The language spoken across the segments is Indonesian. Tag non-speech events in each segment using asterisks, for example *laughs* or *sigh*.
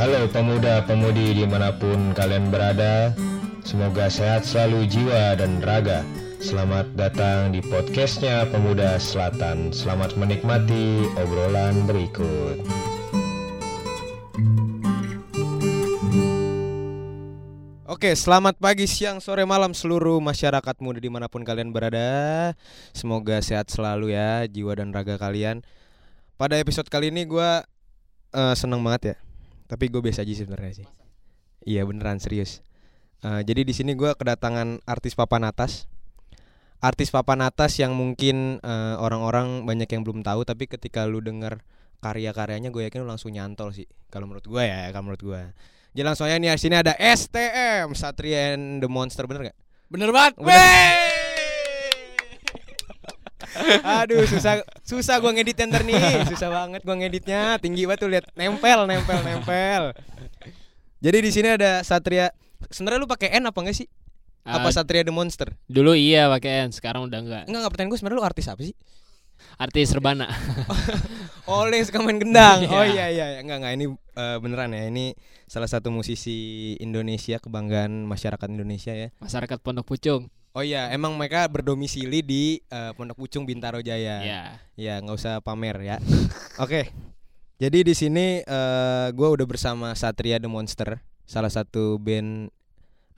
Halo pemuda-pemudi di mana pun kalian berada Semoga sehat selalu jiwa dan raga. Selamat datang di podcastnya Pemuda Selatan. Selamat menikmati obrolan berikut. Oke, selamat pagi, siang, sore, malam seluruh masyarakat muda di mana pun kalian berada. Semoga sehat selalu ya jiwa dan raga kalian. Pada episode kali ini gue uh, seneng banget ya tapi gue biasa aja sih sebenarnya sih iya beneran serius uh, jadi di sini gue kedatangan artis papan atas artis papan atas yang mungkin orang orang-orang banyak yang belum tahu tapi ketika lu denger karya-karyanya gue yakin lu langsung nyantol sih kalau menurut gue ya kalau menurut gue jadi langsung aja nih di sini ada STM Satria and the Monster bener gak? Bener banget. Bener. Aduh susah susah gua ngedit ntar nih susah banget gua ngeditnya tinggi banget tuh lihat nempel nempel nempel. Jadi di sini ada Satria. Sebenarnya lu pakai N apa enggak sih? Apa uh, Satria the Monster? Dulu iya pakai N, sekarang udah enggak. Enggak enggak pertanyaan gue sebenarnya lu artis apa sih? Artis Rebana. *laughs* Oleh suka main gendang. Iya. Oh iya iya enggak enggak ini uh, beneran ya. Ini salah satu musisi Indonesia kebanggaan masyarakat Indonesia ya. Masyarakat Pondok Pucung. Oh iya, emang mereka berdomisili di uh, Pondok Pucung Bintaro Jaya. Iya. Ya, nggak usah pamer ya. *laughs* Oke. Okay. Jadi di sini uh, eh, gue udah bersama Satria the Monster, salah satu band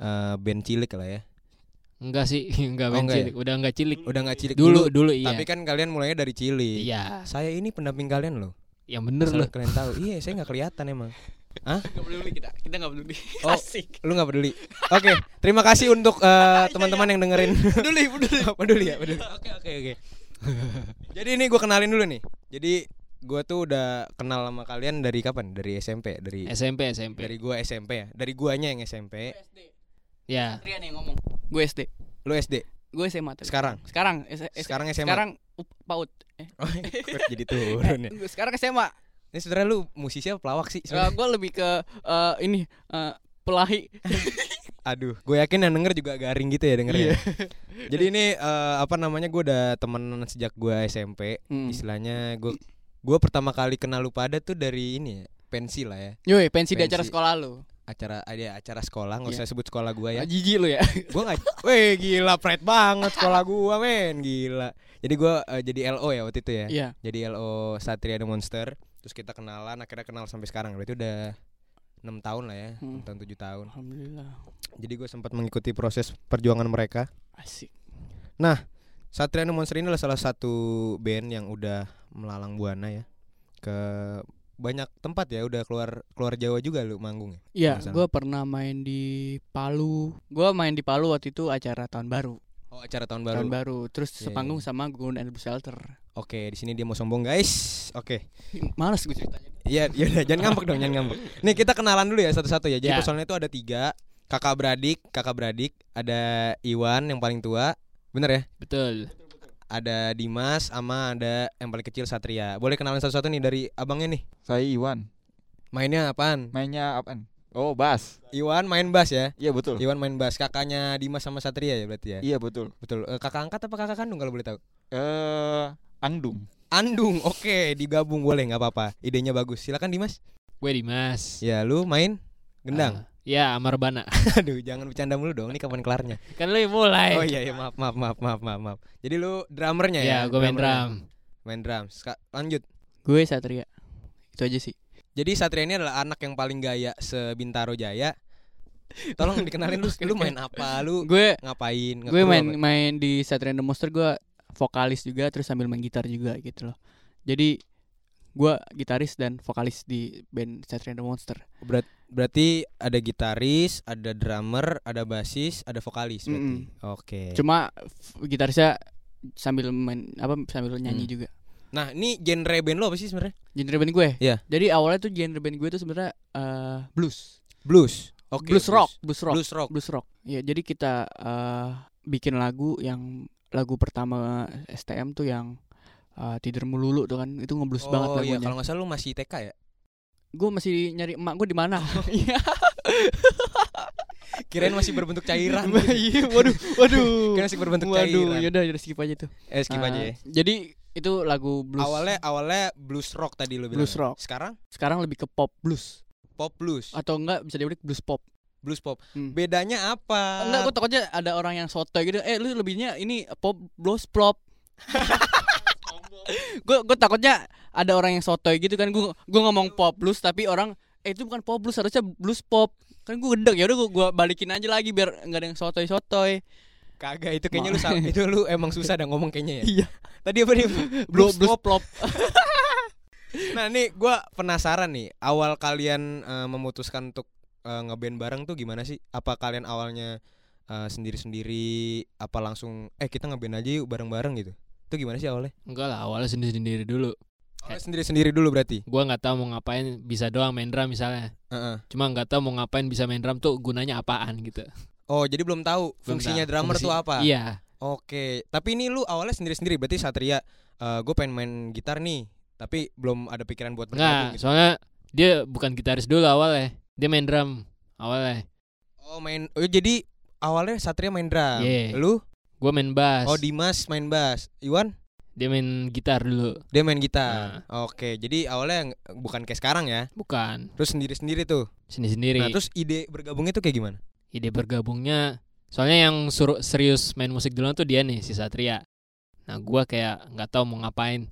uh, band cilik lah ya. Enggak sih, *laughs* enggak oh, band enggak cilik. Ya? Udah enggak cilik. Udah enggak cilik dulu, dulu, dulu iya. Tapi kan kalian mulainya dari cilik. Iya. Saya ini pendamping kalian loh. Yang bener loh. Kalian tahu. iya, saya nggak kelihatan emang. *laughs* Hah? Gak peduli kita, kita gak peduli. Oh, *laughs* Asik. Lu gak peduli. Oke, okay, terima kasih untuk uh, teman-teman yang dengerin. *laughs* peduli, peduli. Oh, *laughs* peduli ya, peduli. Oke, oke, oke. Jadi ini gue kenalin dulu nih. Jadi gue tuh udah kenal sama kalian dari kapan? Dari SMP, dari SMP, SMP. Dari gue SMP ya. Dari guanya yang SMP. SD. Ya. Trian yang ngomong. Gue SD. Lu SD. Gue SMA. Tapi. Sekarang. Sekarang. Sekarang SMA. Sekarang PAUD. Eh. Oh, jadi turun ya. Sekarang SMA. Ini sebenarnya lu musisi apa pelawak sih? Uh, gue lebih ke uh, ini uh, pelahi. *laughs* Aduh, gue yakin yang denger juga garing gitu ya dengernya. Yeah. Jadi ini uh, apa namanya gue udah temen sejak gue SMP. Hmm. Istilahnya gue gue pertama kali kenal lu pada tuh dari ini ya, pensi lah ya. Yoi, pensi, pensi di acara sekolah lu. Acara ada acara sekolah, nggak yeah. usah sebut sekolah gue ya. Jijik lu ya. gue nggak, weh gila pride banget sekolah gue men, gila. Jadi gue uh, jadi LO ya waktu itu ya. Yeah. Jadi LO Satria the Monster terus kita kenalan akhirnya kenal sampai sekarang. Berarti udah enam tahun lah ya hmm. tahun tujuh tahun. Alhamdulillah. Jadi gue sempat mengikuti proses perjuangan mereka. Asik. Nah Satria Monster ini adalah salah satu band yang udah melalang buana ya. Ke banyak tempat ya udah keluar keluar Jawa juga lu manggung ya? Iya gue pernah main di Palu. Gue main di Palu waktu itu acara tahun baru Oh acara tahun baru. Tahun baru. Terus yeah. sepanggung sama Gun and Shelter. Oke, di sini dia mau sombong guys. Oke. *laughs* Males gue ceritanya. Iya, iya udah jangan ngambek dong, jangan ngambek. Nih kita kenalan dulu ya satu-satu ya. Jadi yeah. personalnya itu ada tiga, kakak beradik, kakak beradik, ada Iwan yang paling tua, bener ya? Betul. Ada Dimas, sama ada yang paling kecil Satria. Boleh kenalan satu-satu nih dari abangnya nih. Saya Iwan. Mainnya apaan? Mainnya apaan? Oh, bass. Iwan main bass ya? Iya, betul. Iwan main bass. Kakaknya Dimas sama Satria ya berarti ya? Iya, betul. Betul. E, kakak angkat apa kakak kandung kalau boleh tahu? Eh, uh, Andung. Andung. Oke, digabung boleh nggak apa-apa. Idenya bagus. Silakan Dimas. Gue Dimas. Ya, lu main gendang? Uh, ya, Amarbana. *laughs* Aduh, jangan bercanda mulu dong. Ini kapan kelarnya? Kan lu mulai. Oh iya, iya maaf, maaf, maaf, maaf, maaf, maaf. Jadi lu drummernya ya? Ya, gue main drum. Main drum. Lanjut. Gue Satria. Itu aja sih. Jadi Satria ini adalah anak yang paling gaya sebintaro Jaya. Tolong dikenalin lu, lu main apa? Lu gue ngapain? Gue main apa? main di Satria the Monster gue vokalis juga terus sambil main gitar juga gitu loh. Jadi gue gitaris dan vokalis di band Satria the Monster. Berat, berarti ada gitaris, ada drummer, ada basis, ada vokalis berarti. Mm -hmm. Oke. Okay. Cuma gitarisnya sambil main apa sambil nyanyi mm. juga. Nah, ini genre band lo apa sih sebenarnya? Genre band gue. Iya. Yeah. Jadi awalnya tuh genre band gue tuh sebenarnya uh, blues. Blues. Oke. Okay, blues, blues rock, blues rock. Blues rock. Blues rock. Ya, jadi kita uh, bikin lagu yang lagu pertama STM tuh yang uh, tidur melulu tuh kan itu ngeblues oh, banget lagunya. Oh iya, kalau nggak salah lu masih TK ya? Gue masih nyari emak gue di mana? *laughs* Iya. *laughs* Kirain masih berbentuk cairan. *laughs* Iya, waduh, waduh. Kirain masih berbentuk waduh, cairan. Waduh, yaudah, yaudah skip aja tuh. Eh, skip uh, aja ya. Jadi itu lagu blues awalnya awalnya blues rock tadi lo bilang blues rock sekarang sekarang lebih ke pop blues pop blues, atau enggak bisa dibilang blues pop. blues pop. Hmm. Bedanya apa? Enggak, gue takutnya ada orang yang sotoy gitu. Eh, lu lebihnya ini pop blues plop. gue gue takutnya ada orang yang sotoy gitu kan. Gue gue ngomong pop blues tapi orang eh itu bukan pop blues harusnya blues pop. Kan gue gedek ya udah gue gua balikin aja lagi biar nggak ada yang sotoy sotoy. Kagak itu kayaknya lu *laughs* itu lu emang susah dah ngomong kayaknya ya. Iya. Tadi apa nih? Pop. plop. Nah, nih gua penasaran nih, awal kalian eh, memutuskan untuk eh, ngeband bareng tuh gimana sih? Apa kalian awalnya eh, sendiri-sendiri apa langsung eh kita ngeband aja yuk bareng-bareng gitu? Itu gimana sih awalnya? Enggak lah, awalnya sendiri-sendiri dulu. Awalnya sendiri-sendiri dulu berarti. Gua nggak tahu mau ngapain, bisa doang main drum misalnya. Heeh. Cuma nggak tahu mau ngapain bisa main drum tuh gunanya apaan gitu. Oh, jadi belum tahu Belum fungsinya tahu. drummer Fungsi- tuh apa? Iya. Oke, tapi ini lu awalnya sendiri-sendiri berarti Satria gue pengen main gitar nih, tapi belum ada pikiran buat bergabung Enggak, gitu. soalnya dia bukan gitaris dulu awalnya. Dia main drum awalnya. Oh, main oh jadi awalnya Satria main drum. Iya. Lu? Gua main bass. Oh, Dimas main bass. Iwan Dia main gitar dulu. dia main gitar. Oke, jadi awalnya bukan kayak sekarang ya. Bukan. Terus sendiri-sendiri tuh. Sendiri-sendiri. Nah, terus ide bergabungnya tuh kayak gimana? Ide bergabungnya. Soalnya yang suruh serius main musik duluan tuh dia nih si Satria. Nah gua kayak nggak tahu mau ngapain.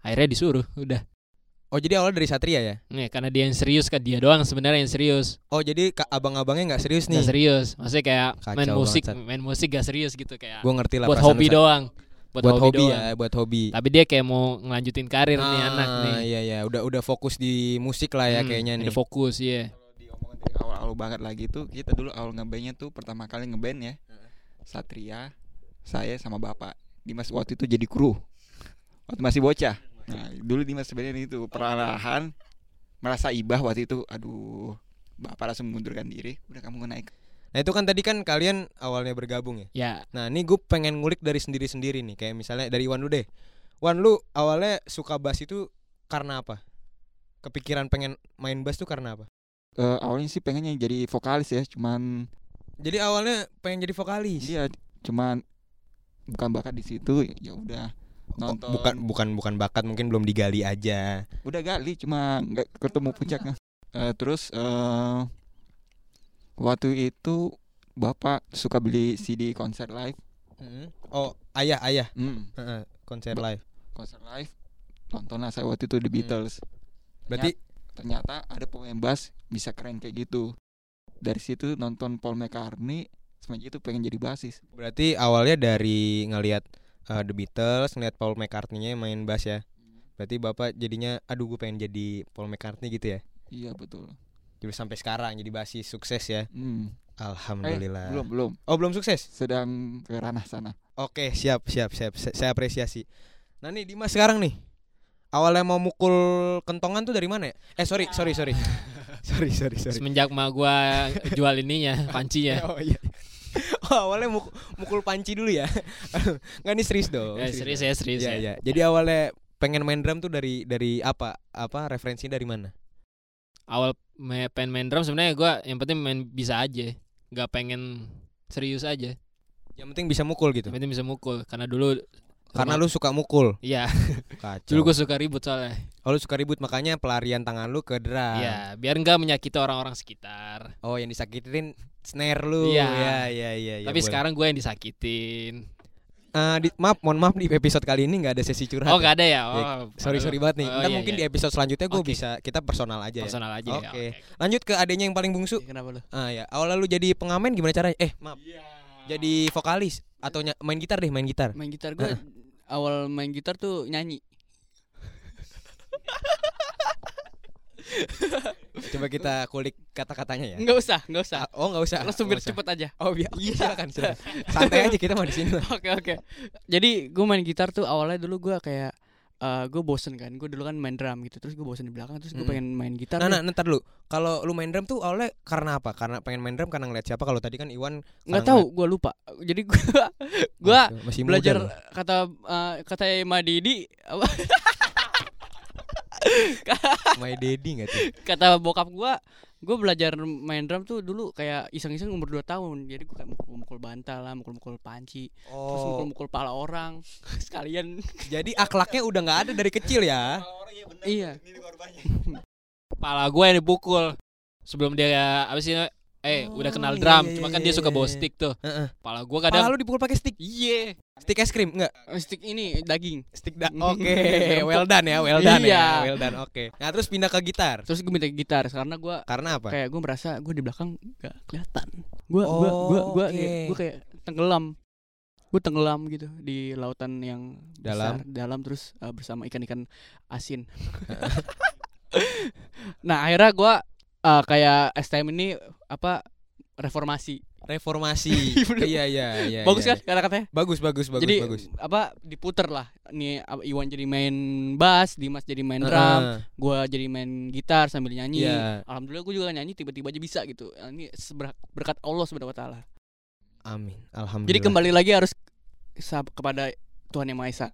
Akhirnya disuruh udah. Oh, jadi awalnya dari Satria ya? nih karena dia yang serius kan dia doang sebenarnya yang serius. Oh, jadi abang-abangnya nggak serius nih. serius. Maksudnya kayak Kacau main musik banget, main musik gak serius gitu kayak Gua ngerti lah buat hobi doang. Buat, Buat, hobi, doang. ya, buat hobi. tapi dia kayak mau ngelanjutin karir nih Ah, anak nih. Iya, iya, udah udah fokus di musik lah ya Hmm, kayaknya nih. ada fokus ya Kalau awal-awal banget lagi tuh kita dulu awal ngebandnya tuh pertama kali ngeband ya. Satria, saya sama bapak. Dimas waktu itu jadi kru. Waktu masih bocah. Nah, dulu Dimas sebenarnya itu perlahan merasa ibah waktu itu. Aduh, bapak langsung mengundurkan diri. Udah kamu naik. Nah, itu kan tadi kan kalian awalnya bergabung ya. ya Nah, ini gue pengen ngulik dari sendiri-sendiri nih. Kayak misalnya dari Iwan dulu deh. Wan, lu awalnya suka bass itu karena apa? Kepikiran pengen main bass tuh karena apa? Eh, awalnya sih pengennya jadi vokalis ya, cuman Jadi awalnya pengen jadi vokalis. dia cuman bukan bakat di situ ya udah Oh, nonton bukan bukan bukan bakat mungkin belum digali aja. udah gali cuma nggak ketemu puncaknya Eh, terus eh waktu itu bapak suka beli CD konser live Oh, ayah ayah hmm, Heeh, konser live. konser live nontonlah saya waktu itu The Hmm. Beatles Berarti ternyata ada pemain bass bisa keren kayak gitu dari situ nonton Paul McCartney semenjak itu pengen jadi basis berarti awalnya dari ngelihat uh, The Beatles, ngelihat Paul McCartney-nya main bass ya. Berarti Bapak jadinya aduh gue pengen jadi Paul McCartney gitu ya. iya betul Jadi sampai sekarang jadi basis sukses ya. hmm. eh, Alhamdulillah. belum belum Oh, belum sukses. sedang ke ranah sana Oke, siap, siap, siap. Sa- Saya apresiasi. Nah nih Dimas sekarang nih. Awalnya mau mukul kentongan tuh dari mana ya? Eh sorry, sorry, sorry. *laughs* sorry, sorry, sorry. semenjak mah gua jual ininya pancinya Oh iya. *laughs* Oh, awalnya mukul, mukul panci dulu ya. *laughs* Enggak nih serius dong. Eh, serius ya serius Iya, ya iya. Jadi awalnya pengen main drum tuh dari dari apa? Apa referensinya dari mana? awal me- pengen main drum sebenarnya gua yang penting main bisa aja nggak pengen serius aja Yang penting bisa mukul gitu. yang penting bisa mukul karena dulu Karena lu suka mukul. iya Kacau. dulu gua suka ribut soalnya Oh, lu suka ribut makanya pelarian tangan lu ke drum. iya biar nggak menyakiti orang-orang sekitar Oh, yang disakitin snare lu. Iya. Iya, iya, iya, iya, tapi boleh. sekarang gue yang disakitin Eh, di- maaf, mohon maaf di episode kali ini nggak ada sesi curhat. oh ya. nggak ada ya oh Ya, sorry sorry banget nih. Oh, Ntar iya, mungkin iya. di episode selanjutnya gue Oke. bisa kita personal aja ya. personal aja ya Oke. Lanjut ke adanya yang paling bungsu. Ya, kenapa lu? Ah ya, awalnya lu jadi pengamen gimana caranya? Eh, maaf. Jadi vokalis atau main gitar deh, main gitar. Main gitar gue awal main gitar tuh nyanyi. *laughs* Coba kita kulik kata-katanya ya. Enggak usah, enggak usah. Ah, Oh, nggak usah. Langsung biar cepet aja. Oh, biar. Iya, silakan, silakan. Santai aja kita mah di sini. *laughs* Oke oke. Jadi gue main gitar tuh awalnya dulu gue kayak eh gue bosen kan. Gue dulu kan main drum gitu. Terus gue bosen di belakang. Terus gue Mm. pengen main gitar. Nah, nih. nah, ntar dulu. Kalau lu main drum tuh awalnya karena apa? Karena pengen main drum karena ngeliat siapa? Kalau tadi kan Iwan Nggak tahu, gue lupa. Jadi gue *laughs* gue muda belajar lu. kata eh, kata Ma Didi apa My Daddy enggak *laughs* tuh? kata bokap gue gue belajar main drum tuh dulu kayak iseng-iseng umur 2 tahun. Jadi gue kayak mukul-mukul bantal lah mukul-mukul panci terus Oh, mukul-mukul pala orang. *laughs* Sekalian. Jadi akhlaknya udah nggak ada dari kecil ya? iya. *laughs* Pala gue yang dipukul. Sebelum dia apa sih eh Oh, udah kenal iya, drum iya, cuma iya, kan dia iya, suka bawa iya. stick tuh Heeh. pala gua Kadang kadang lu dipukul pakai stick. iya Stick es krim enggak? Stick ini daging. Stick da *laughs* Oke, well done ya, well done Iya. ya, well done. Oke. Nah, terus pindah ke gitar. Terus gue minta gitar karena gue Karena apa? kayak gue merasa gue di belakang gak kelihatan. Gue gue gue Oh, gue oke. gue kayak tenggelam. Gue tenggelam gitu di lautan yang Dalam? besar, dalam terus uh, bersama ikan-ikan asin. *laughs* nah akhirnya gue uh, kayak STM ini apa reformasi. Reformasi. *laughs* Bener. iya, iya, iya. bagus iya. kan kata-katanya? Bagus, bagus, bagus, jadi bagus. apa diputer lah. Nih Iwan jadi main bass, Dimas jadi main drum, Heeh. gue jadi main gitar sambil nyanyi. Iya. Alhamdulillah gue juga nyanyi tiba-tiba aja bisa gitu. Ini seber- berkat Allah subhanahu wa taala. Amin. Alhamdulillah. Jadi kembali lagi harus kepada Tuhan yang Maha Esa.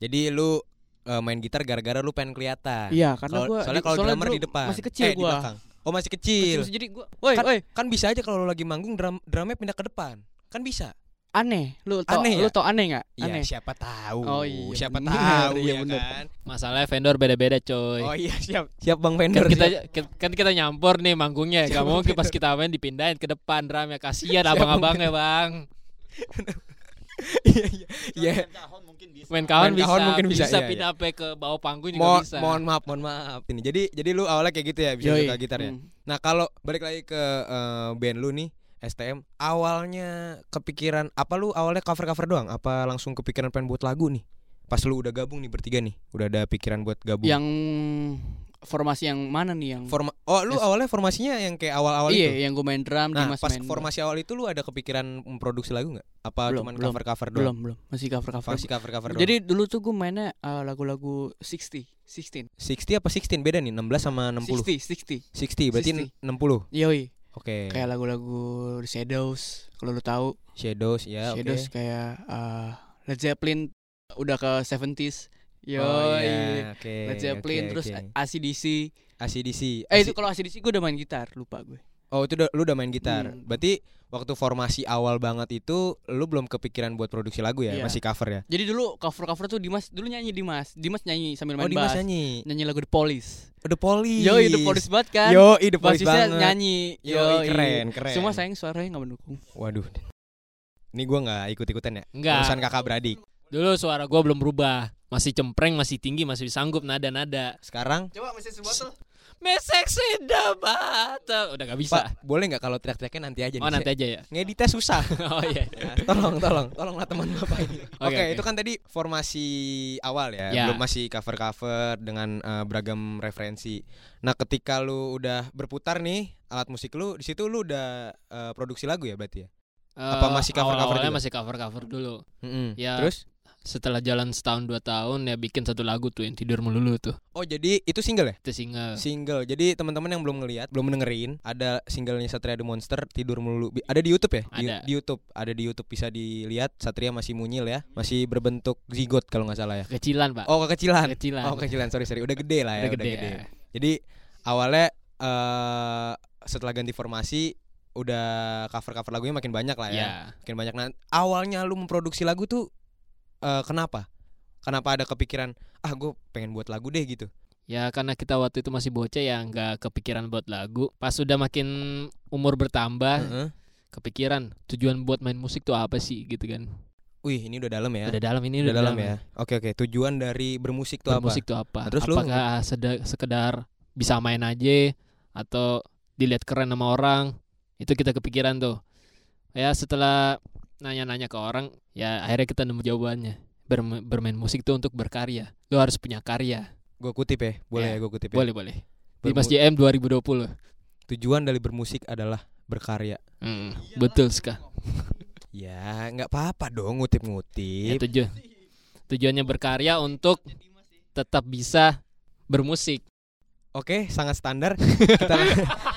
Jadi lu eh, main gitar gara-gara lu pengen kelihatan. Iya, karena Kalau- gua soalnya di- kalau drummer di depan. Masih kecil eh, di gua. belakang. Oh, masih kecil. Terus jadi gua, woi, Kan- woi, Kan bisa aja kalau lu lagi manggung drum drumnya pindah ke depan. Kan bisa. aneh. Lu tau Aneh lu ya? tau aneh enggak? Iya, Aneh. siapa tahu. Oh, iya, siapa bener, tahu iya, ya bener. kan. masalahnya vendor beda-beda coy Oh iya, siap. Siap Bang kan vendor. kita siap. kan kita nyampur nih manggungnya Siapa gak mungkin pas kita main dipindahin ke depan drumnya kasihan abang-abangnya bang *laughs* Iya, iya. Iya. main kawan Main bisa kawan mungkin bisa, iya, pindah sampai ke bawah panggung juga Mohon bisa mohon maaf, mohon maaf. Ini. Jadi jadi lu awalnya kayak gitu ya bisa Yoi. suka gitar ya. Hmm. Nah, kalau balik lagi ke eh, band lu nih STM, awalnya kepikiran apa lu awalnya cover-cover doang? Apa langsung kepikiran pengen buat lagu nih? Pas lu udah gabung nih bertiga nih, udah ada pikiran buat gabung. Yang formasi yang mana nih yang Forma Oh, lu Yes. awalnya formasinya yang kayak awal-awal Iya, itu. yang gue main drum, Nah, Dimas pas main formasi awal itu lu ada kepikiran memproduksi lagu nggak? Apa Belum, cuman belum. cover-cover doang? belum, belum. Masih cover-cover. Masih cover-cover doang. Jadi dulu tuh gue mainnya uh, lagu-lagu 60, 16. 60 apa 16 beda nih? 16 sama 60. 60, 60. 60 berarti 60. 60. Yoi, Oke. kayak lagu-lagu Shadows, kalau lu tahu. Shadows ya. Shadows kayak uh, Led Zeppelin udah ke 70s. Yoi. Oh iya, oke. Led Zeppelin oke, terus oke. ACDC. ACDC. Eh AC itu kalau ACDC gue udah main gitar, lupa gue. Oh, itu udah, lu udah main gitar. Hmm. Berarti waktu formasi awal banget itu lu belum kepikiran buat produksi lagu ya, Iya. masih cover ya. Jadi dulu cover-cover tuh Dimas dulu nyanyi Dimas. Dimas nyanyi sambil Oh, main Dimas bass. nyanyi. Nyanyi lagu The Police. Oh, The Police. Yoi, The Police banget kan. Yo, The Police Basisnya banget. nyanyi. Yoi, keren, keren. Cuma sayang suaranya gak mendukung. Waduh. Ini gua nggak ikut-ikutan ya. enggak Urusan kakak beradik. dulu suara gua belum berubah masih cempreng masih tinggi masih sanggup nada-nada Sekarang Coba mesin sebotol. mesek sudah udah gak bisa Pak, boleh nggak kalau teriak-teriaknya nanti aja oh nih? nanti aja ya Ngeditnya susah. *laughs* oh iya Nah, *laughs* tolong, tolong, tolonglah teman bapak ini. *laughs* Oke, Oke, oke. itu kan tadi formasi awal ya, Ya. belum masih cover-cover dengan eh, beragam referensi. Nah, ketika lu udah berputar nih alat musik lu, di situ lu udah eh, produksi lagu ya berarti ya? Apa Eh, masih cover-cover awal-awalnya juga? masih cover cover dulu Mm-mm. Ya. Terus? Setelah jalan setahun dua tahun ya bikin satu lagu tuh yang tidur melulu tuh Oh, jadi itu single ya? itu single Single. Jadi teman-teman yang belum ngelihat, belum dengerin, ada singlenya Satria The Monster Tidur Melulu. Ada di YouTube ya? Di, Ada. di YouTube. Ada di YouTube bisa dilihat. Satria masih munyil ya, masih berbentuk zigot kalau nggak salah ya. kecilan pak Oh, kekecilan. kecilan Oh, kecilan. Sorry, sorry. Udah gede lah ya, udah udah gede, gede. ya. Jadi awalnya eh setelah ganti formasi udah cover-cover lagunya makin banyak lah ya. ya Makin banyak. Nah, awalnya lu memproduksi lagu tuh eh kenapa? Kenapa ada kepikiran ah gue pengen buat lagu deh gitu? Ya karena kita waktu itu masih bocah ya nggak kepikiran buat lagu. Pas sudah makin umur bertambah, Heeh. kepikiran tujuan buat main musik tuh apa sih gitu kan. Wih, ini udah dalam ya. Udah dalam ini udah udah, dalam ya. Oke oke. Tujuan dari bermusik tuh Bermusik tuh apa? Nah, terus lu- Apakah sekedar bisa main aja atau dilihat keren sama orang? Itu kita kepikiran tuh. Ya setelah nanya-nanya ke orang, ya akhirnya kita nemu jawabannya. Berm- bermain musik tuh untuk berkarya. Lu harus punya karya. Gue kutip ya. Boleh Ya, ya, gue kutip ya. Boleh boleh. Bermu- Dimas JM 2020. Tujuan dari bermusik adalah berkarya. Hmm, betul sekali. Ya, nggak apa-apa dong Ya, ngutip-ngutip. tujuan tujuannya berkarya untuk tetap bisa bermusik. Oke, sangat standar. Kita *laughs*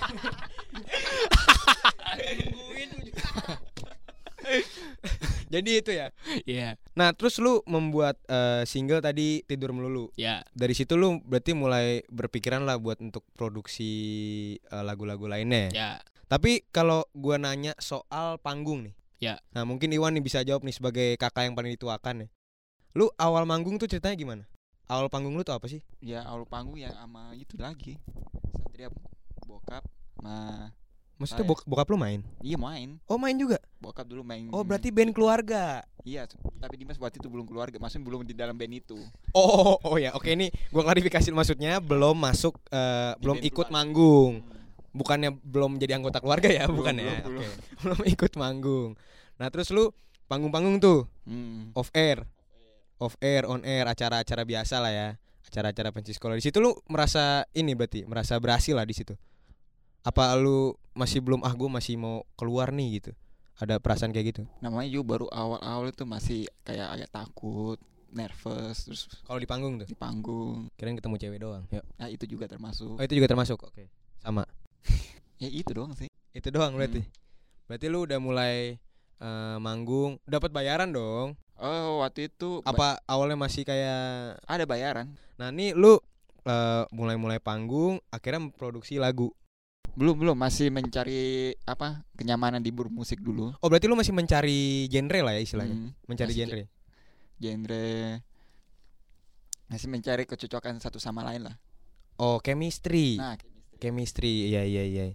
Jadi itu ya. Iya, Nah, terus lu membuat eh, single tadi Tidur Melulu. ya. Dari situ lu berarti mulai berpikiran lah buat untuk produksi eh, lagu-lagu lainnya. ya? Ya. Tapi kalau gua nanya soal panggung nih. Ya. Nah, mungkin Iwan nih bisa jawab nih sebagai kakak yang paling dituakan ya. Lu awal manggung tuh ceritanya gimana? Awal panggung lu tuh apa sih? Ya awal panggung ya sama itu lagi. Satria bokap ma Maksudnya Saya. bok bokap lu main? iya main Oh main juga? bokap dulu main Oh berarti band keluarga. iya tapi Dimas waktu itu belum keluarga maksudnya belum di dalam band itu Oh, oh, *laughs* oh ya, oke ini gua klarifikasi maksudnya belum masuk Di belum ikut keluarga. manggung. Bukannya belum jadi anggota keluarga ya, Belum, bukan belum, ya. belum. *laughs* Belum ikut manggung. Nah, terus lu panggung-panggung tuh Hmm. off air. Off air, on air, acara-acara biasa lah ya. Acara-acara pensi sekolah. Di situ lu merasa ini berarti, merasa berhasil lah di situ. Apa lu masih belum ah gua masih mau keluar nih gitu. Ada perasaan kayak gitu. namanya juga baru awal-awal itu masih kayak agak takut nervous terus Kalau di panggung tuh, di panggung kirain ketemu cewek doang. Yuk. nah itu juga termasuk Oh, itu juga termasuk. Oke. Sama. *laughs* ya itu doang sih Itu doang berarti. Hmm. Berarti lu udah mulai eh, manggung, dapat bayaran dong. oh waktu itu Apa awalnya masih kayak ada bayaran Nah, nih lu eh, mulai-mulai panggung, akhirnya memproduksi lagu. Belum belum masih mencari apa kenyamanan di bermusik dulu Oh, berarti lu masih mencari genre lah ya istilahnya. Hmm, Mencari masih genre. genre masih mencari kecocokan satu sama lain lah Oh, chemistry. nah Chemistry. Iya, iya, iya.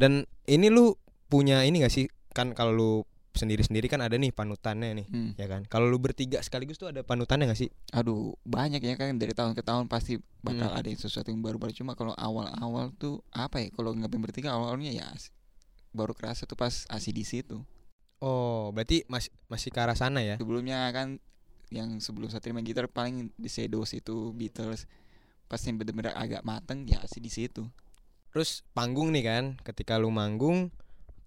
Dan ini lu punya ini gak sih? Kan kalau lu sendiri-sendiri kan ada nih panutannya nih, hmm. ya kan? Kalau lu bertiga sekaligus tuh ada panutannya gak sih? aduh banyak ya kan dari tahun ke tahun pasti bakal Hmm. ada yang sesuatu yang baru-baru cuma kalau awal-awal tuh apa ya kalau ngeband bertiga awalnya ya baru kerasa tuh pas ACDC itu Oh, berarti masih masih ke arah sana ya? sebelumnya kan yang sebelum Satria main gitar paling di Shadows itu Beatles pas yang bener-bener agak mateng ya ACDC itu Terus panggung nih kan, ketika lu manggung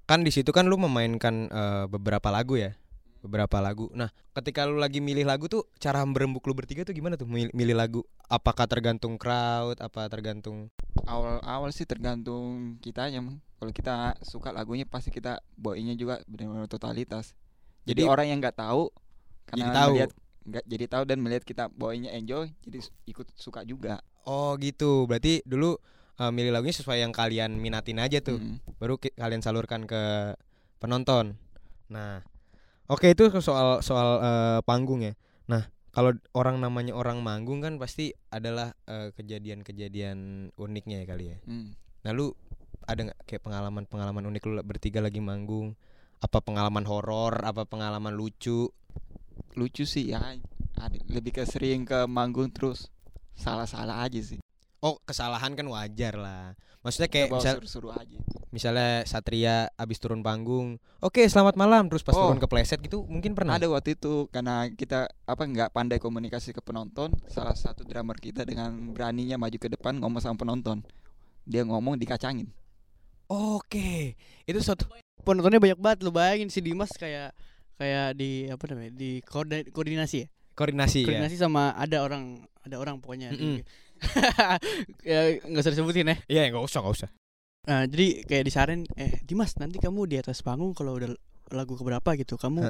kan di situ kan lu memainkan eh, beberapa lagu ya. Beberapa lagu. Nah, ketika lu lagi milih lagu tuh cara berembuk lu bertiga tuh gimana tuh milih, milih lagu? Apakah tergantung crowd, apa tergantung awal-awal sih tergantung kitanya kalau kita suka lagunya pasti kita bawainnya juga benar-benar totalitas jadi, Jadi- orang yang nggak tahu karena Jadi tahu. melihat nggak jadi tahu dan melihat kita bawainnya enjoy jadi ikut suka juga Oh, gitu. Berarti dulu eh, milih lagunya sesuai yang kalian minatin aja tuh. Hmm. Baru ki- kalian salurkan ke penonton. Nah, oke itu soal soal eh, panggung ya. Nah, kalau orang namanya orang manggung kan pasti adalah eh, kejadian-kejadian uniknya ya kali ya. Hmm. Nah lu ada nggak kayak pengalaman-pengalaman unik lu bertiga lagi manggung? Apa pengalaman horor? Apa pengalaman lucu? lucu sih ya lebih ke sering ke manggung terus salah-salah aja sih Oh kesalahan kan wajar lah. Maksudnya kayak misal, seru-seru aja misalnya Satria abis turun panggung, oke selamat malam, terus pas Oh. turun kepleset gitu mungkin pernah. ada waktu itu karena kita apa nggak pandai komunikasi ke penonton salah satu drummer kita dengan beraninya maju ke depan ngomong sama penonton dia ngomong dikacangin Oke, itu suatu Penontonnya banyak banget lu bayangin si Dimas kayak kayak di apa namanya? Di koordi- koordinasi ya? koordinasi, ya. Koordinasi sama ada orang ada orang pokoknya Mm-mm. di *laughs* ya nggak usah disebutin ya. Iya nggak usah nggak usah. Nah, jadi kayak disaran eh Dimas nanti kamu di atas panggung kalau udah lagu keberapa gitu kamu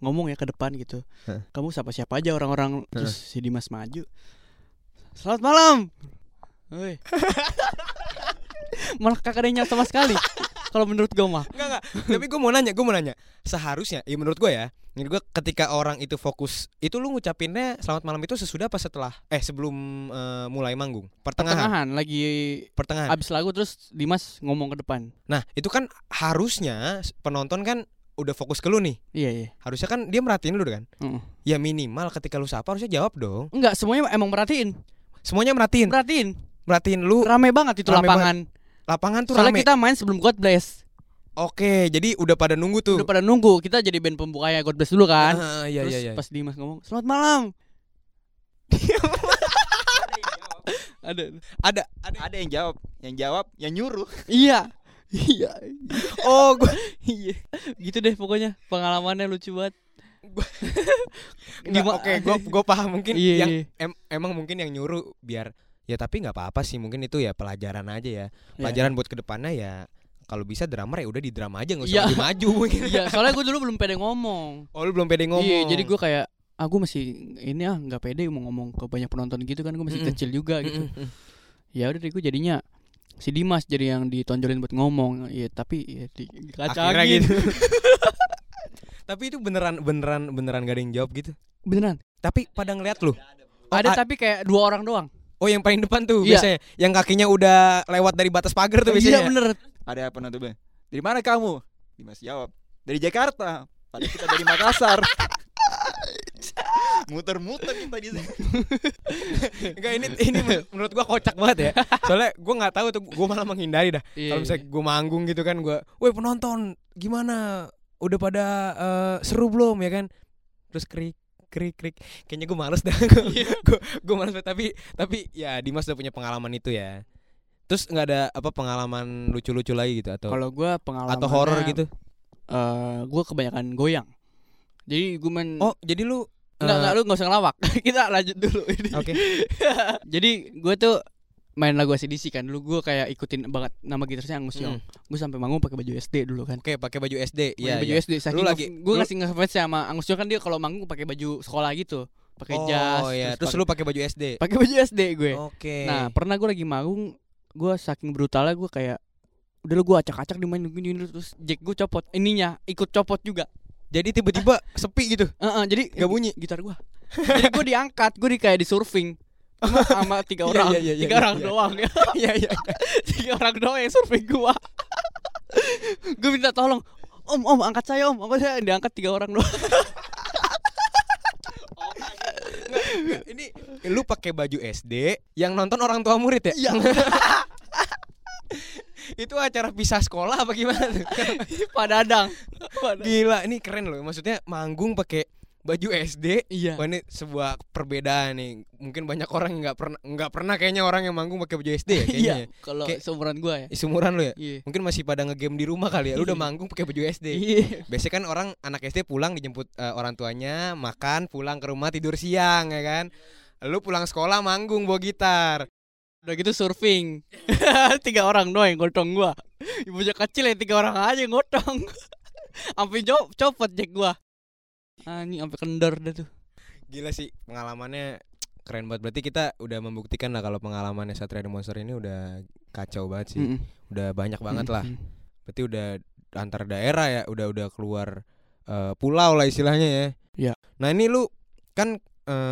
ngomong ya ke depan gitu. Kamu siapa siapa aja orang-orang terus si Dimas maju. Selamat malam. Woi. *laughs* Malah ada yang nyala sama sekali. Kalau menurut gue mah. Enggak enggak. Tapi gue mau nanya, gue mau nanya. Seharusnya, ya menurut gue ya, menurut gue ketika orang itu fokus, itu lu ngucapinnya selamat malam itu sesudah apa setelah? Eh sebelum eh, mulai manggung? Pertengahan. Pertengahan lagi Pertengahan. abis lagu terus Dimas ngomong ke depan. Nah itu kan harusnya penonton kan udah fokus ke lu nih. Iya iya. Harusnya kan dia merhatiin lu kan. Heeh. Ya minimal ketika lu sapa harusnya jawab dong. Enggak, semuanya emang merhatiin. Semuanya merhatiin. Perhatiin. Merhatiin lu. Rame banget itu Rame lapangan. Lapangan tuh Soalnya rame. kita main sebelum God Bless. Oke, jadi udah pada nunggu tuh. Udah pada nunggu. Kita jadi band pembukanya God Bless dulu kan. Ah, iya Terus iya iya. pas Dimas ngomong, "Selamat malam." *laughs* ada. Ada ada. ada yang jawab yang jawab yang nyuruh Iya. *laughs* Iya. Oh, gua *laughs* Iya. Gitu deh pokoknya. Pengalamannya lucu banget. Oke, gua gua paham mungkin Iya, yang iya. em- emang mungkin yang nyuruh biar ya tapi nggak apa-apa sih mungkin itu ya pelajaran aja ya. Iya. Pelajaran buat ke depannya ya kalau bisa drummer ya udah di drama aja nggak Iya. usah maju mungkin. Iya, *laughs* soalnya gue dulu belum pede ngomong. Oh, lu belum pede ngomong. Iya, jadi gue kayak ah gue masih ini ah nggak pede mau ngomong ke banyak penonton gitu kan gue masih Mm-mm. kecil juga gitu. Mm-mm. Ya udah deh gue jadinya si Dimas jadi yang ditonjolin buat ngomong. Iya, tapi ya di, Akhirnya dikacangin. gitu. *laughs* tapi itu beneran beneran beneran gak ada yang jawab gitu. Beneran. Tapi pada ngeliat lu. Oh, ada tapi kayak dua orang doang. Oh yang paling depan tuh Iya. biasanya Yang kakinya udah lewat dari batas pagar tuh Iya biasanya bener. Ada penutupnya. Dari mana kamu? Dimas jawab. Dari Jakarta. Padahal kita dari Makassar. *laughs* Muter-muter kita di sini. *laughs* Enggak ini ini men- menurut gua kocak banget ya Soalnya gua nggak tahu tuh Gua malah menghindari dah Iya, Kalau misalnya gua manggung gitu kan gua Woi penonton Gimana Udah pada eh, seru belum ya kan Terus krik krik krik Kayaknya gua males dah *laughs* Gua, gua males banget Tapi Tapi ya Dimas udah punya pengalaman itu ya Terus nggak ada apa pengalaman lucu-lucu lagi gitu atau Kalau gua pengalaman atau horor gitu? Eh, gua kebanyakan goyang. Jadi gue main Oh, jadi lu Enggak, eh, enggak lu enggak usah ngelawak. *laughs* Kita lanjut dulu ini. Oke. *laughs* Jadi gue tuh main lagu ACDC kan dulu gue kayak ikutin banget nama gitarnya Angus Young. Gue sampai manggung pakai baju SD dulu kan. Oke, pakai baju SD. Iya, baju iya. SD saking lagi- gue lu- ngasih ngefans sama Angus Young kan dia kalau manggung pakai baju sekolah gitu. Pakai jas. Oh, iya. Terus pakai- lu pakai baju SD. pakai baju SD gue. Oke. Nah, pernah gue lagi manggung, gue saking brutalnya gue kayak udah lu gue acak-acak di main gini gini, terus jack gue copot ininya ikut copot juga jadi tiba-tiba sepi gitu. Heeh, jadi Gak bunyi. gitar gua jadi gue diangkat gue di kayak di surfing sama, tiga Iya, orang iya, iya, tiga iya, orang iya. doang *laughs* ya Iya, iya. tiga orang doang yang surfing gua gue minta tolong om om angkat saya om apa saya diangkat tiga orang doang *laughs* Ini lu pakai baju SD yang nonton orang tua murid ya? Iya. *laughs* Itu acara pisah sekolah apa gimana tuh? Pak Dadang. Gila, ini keren loh. Maksudnya manggung pakai baju SD. iya Wah, ini sebuah perbedaan nih. Mungkin banyak orang yang nggak pernah nggak pernah kayaknya orang yang manggung pakai baju SD ya *laughs* kayaknya. iya ya. kalau Kayak- seumuran gua ya Seumuran lu ya? iya Mungkin masih pada ngegame di rumah kali ya. Lu udah Iya. manggung pakai baju SD. iya Biasanya kan orang anak SD pulang dijemput eh, orang tuanya, makan, pulang ke rumah tidur siang ya kan. Lu pulang sekolah manggung bawa gitar. udah gitu surfing *laughs* tiga orang doang yang gotong gua ibu kecil ya tiga orang aja yang gotong *laughs* sampai copot jack gua anjing sampai kendor dah tuh Gila sih pengalamannya keren banget. Berarti kita udah membuktikan lah kalau pengalamannya Satria The Monster ini udah kacau banget sih. Mm-mm. Udah banyak banget lah. Mm-mm. Berarti udah antar daerah ya, udah udah keluar eh, pulau lah istilahnya ya. Iya. Nah, ini lu kan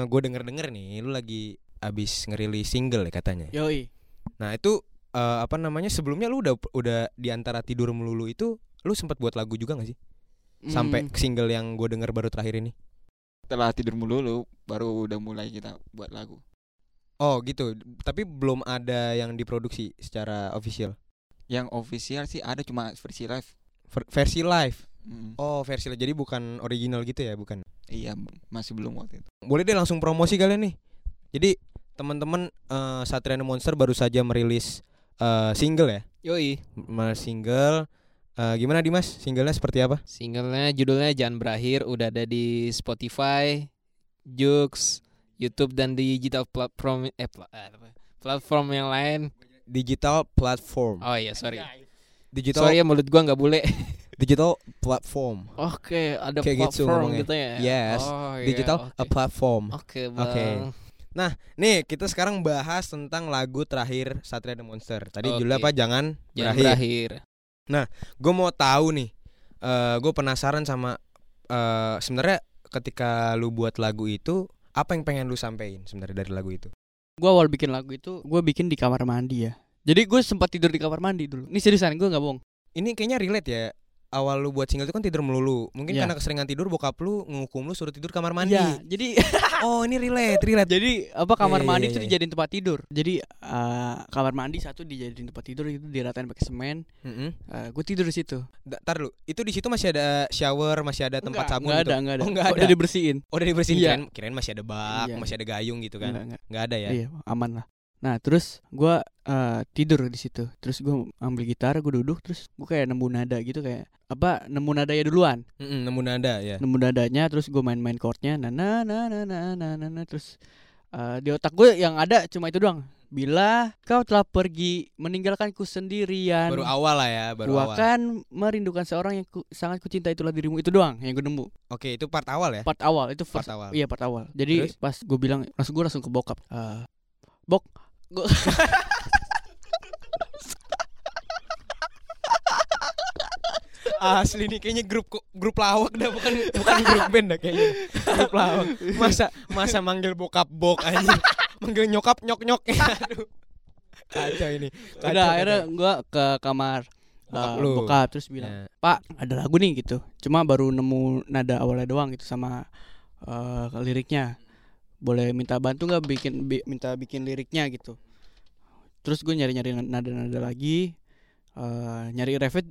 gue denger-denger nih, lu lagi abis ngerilis single ya katanya. Yoi. Nah itu eh, apa namanya sebelumnya lu udah udah di antara tidur melulu itu lu sempat buat lagu juga gak sih sampai Mm. ke single yang gue denger baru terakhir ini? Setelah tidur mulu baru udah mulai kita buat lagu. Oh gitu, tapi belum ada yang diproduksi secara official. Yang official sih ada cuma versi live. Ver- versi live. Mm. Oh versi live, jadi bukan original gitu ya, bukan? Iya, masih belum waktu itu. Boleh deh langsung promosi kalian nih. Jadi teman-teman eh, Satria The Monster baru saja merilis eh, single ya, Yoi. M- single. Eh, gimana Dimas? Singlenya seperti apa? Singlenya judulnya Jangan Berakhir udah ada di Spotify, Joox, YouTube dan di digital platform eh pla- eh, platform yang lain. Digital platform. Oh iya, sorry. Digital Sorry ya mulut gua nggak bule. *laughs* digital platform. Oke, ada Kayak gitu platform ngomongnya. gitu ya. Yes, Oh, iya, Digital oke. a platform. Oke, Oke. Bang. Nih, kita sekarang bahas tentang lagu terakhir Satria The Monster. Tadi judulnya Oke. apa? Jangan, Jangan berakhir. berakhir. Gue mau tahu nih. eh gue penasaran sama eh sebenarnya ketika lu buat lagu itu apa yang pengen lu sampein sebenarnya dari lagu itu? Gua awal bikin lagu itu gue bikin di kamar mandi ya. Jadi gue sempat tidur di kamar mandi dulu. Ini seriusan gue nggak bohong. Ini kayaknya relate ya. Awal lu buat single itu kan tidur melulu. Mungkin Iya. karena keseringan tidur bokap lu ngukum lu suruh tidur kamar mandi. Iya, jadi *laughs* Oh, ini relate, relate. jadi apa kamar iya, mandi iya, itu iya. dijadiin tempat tidur. Jadi eh, kamar mandi satu dijadiin tempat tidur itu diratain pakai semen. Mm-mm. gue tidur di situ. Da- Tar lu, itu di situ masih ada shower, masih ada tempat Enggak, sabun enggak gitu? ada, enggak ada. Oh, enggak ada. Udah dibersihin. Oh, udah dibersihin Iya. kirain, kirain masih ada bak, Iya. masih ada gayung gitu kan. Enggak, enggak. Enggak ada ya. Iya, aman lah. Nah, terus gua eh, tidur di situ. Terus gua ambil gitar, gua duduk, terus gua kayak nemu nada gitu kayak apa? Nemu nadanya duluan. Mm-mm, nemu nada ya. Nemu nadanya, terus gua main-main chordnya. Na na na na na na na, na. terus eh, di otak gue yang ada cuma itu doang. Bila kau telah pergi meninggalkanku sendirian. Baru awal lah ya, baru Ku awal. akan merindukan seorang yang ku, sangat kucinta itulah dirimu itu doang yang gue nemu Oke, itu part awal ya. part awal itu Part first, awal. iya part awal jadi Terus? pas gue bilang langsung gue langsung ke bokap Eh, bok gua- Asli nih kayaknya grup grup lawak dah bukan bukan grup band dah kayaknya. Grup lawak. Masa masa manggil bokap bok anjing. manggil nyokap nyok nyok. *laughs* Aduh. Kacau ini. Kacau, Udah kacau. akhirnya gua ke kamar Bokap lu. bokap terus bilang, Ya. "Pak, ada lagu nih gitu. Cuma baru nemu nada awalnya doang gitu sama eh, liriknya. Boleh minta bantu nggak bikin bi- minta bikin liriknya gitu." Terus gue nyari-nyari nada-nada lagi eh, nyari refnya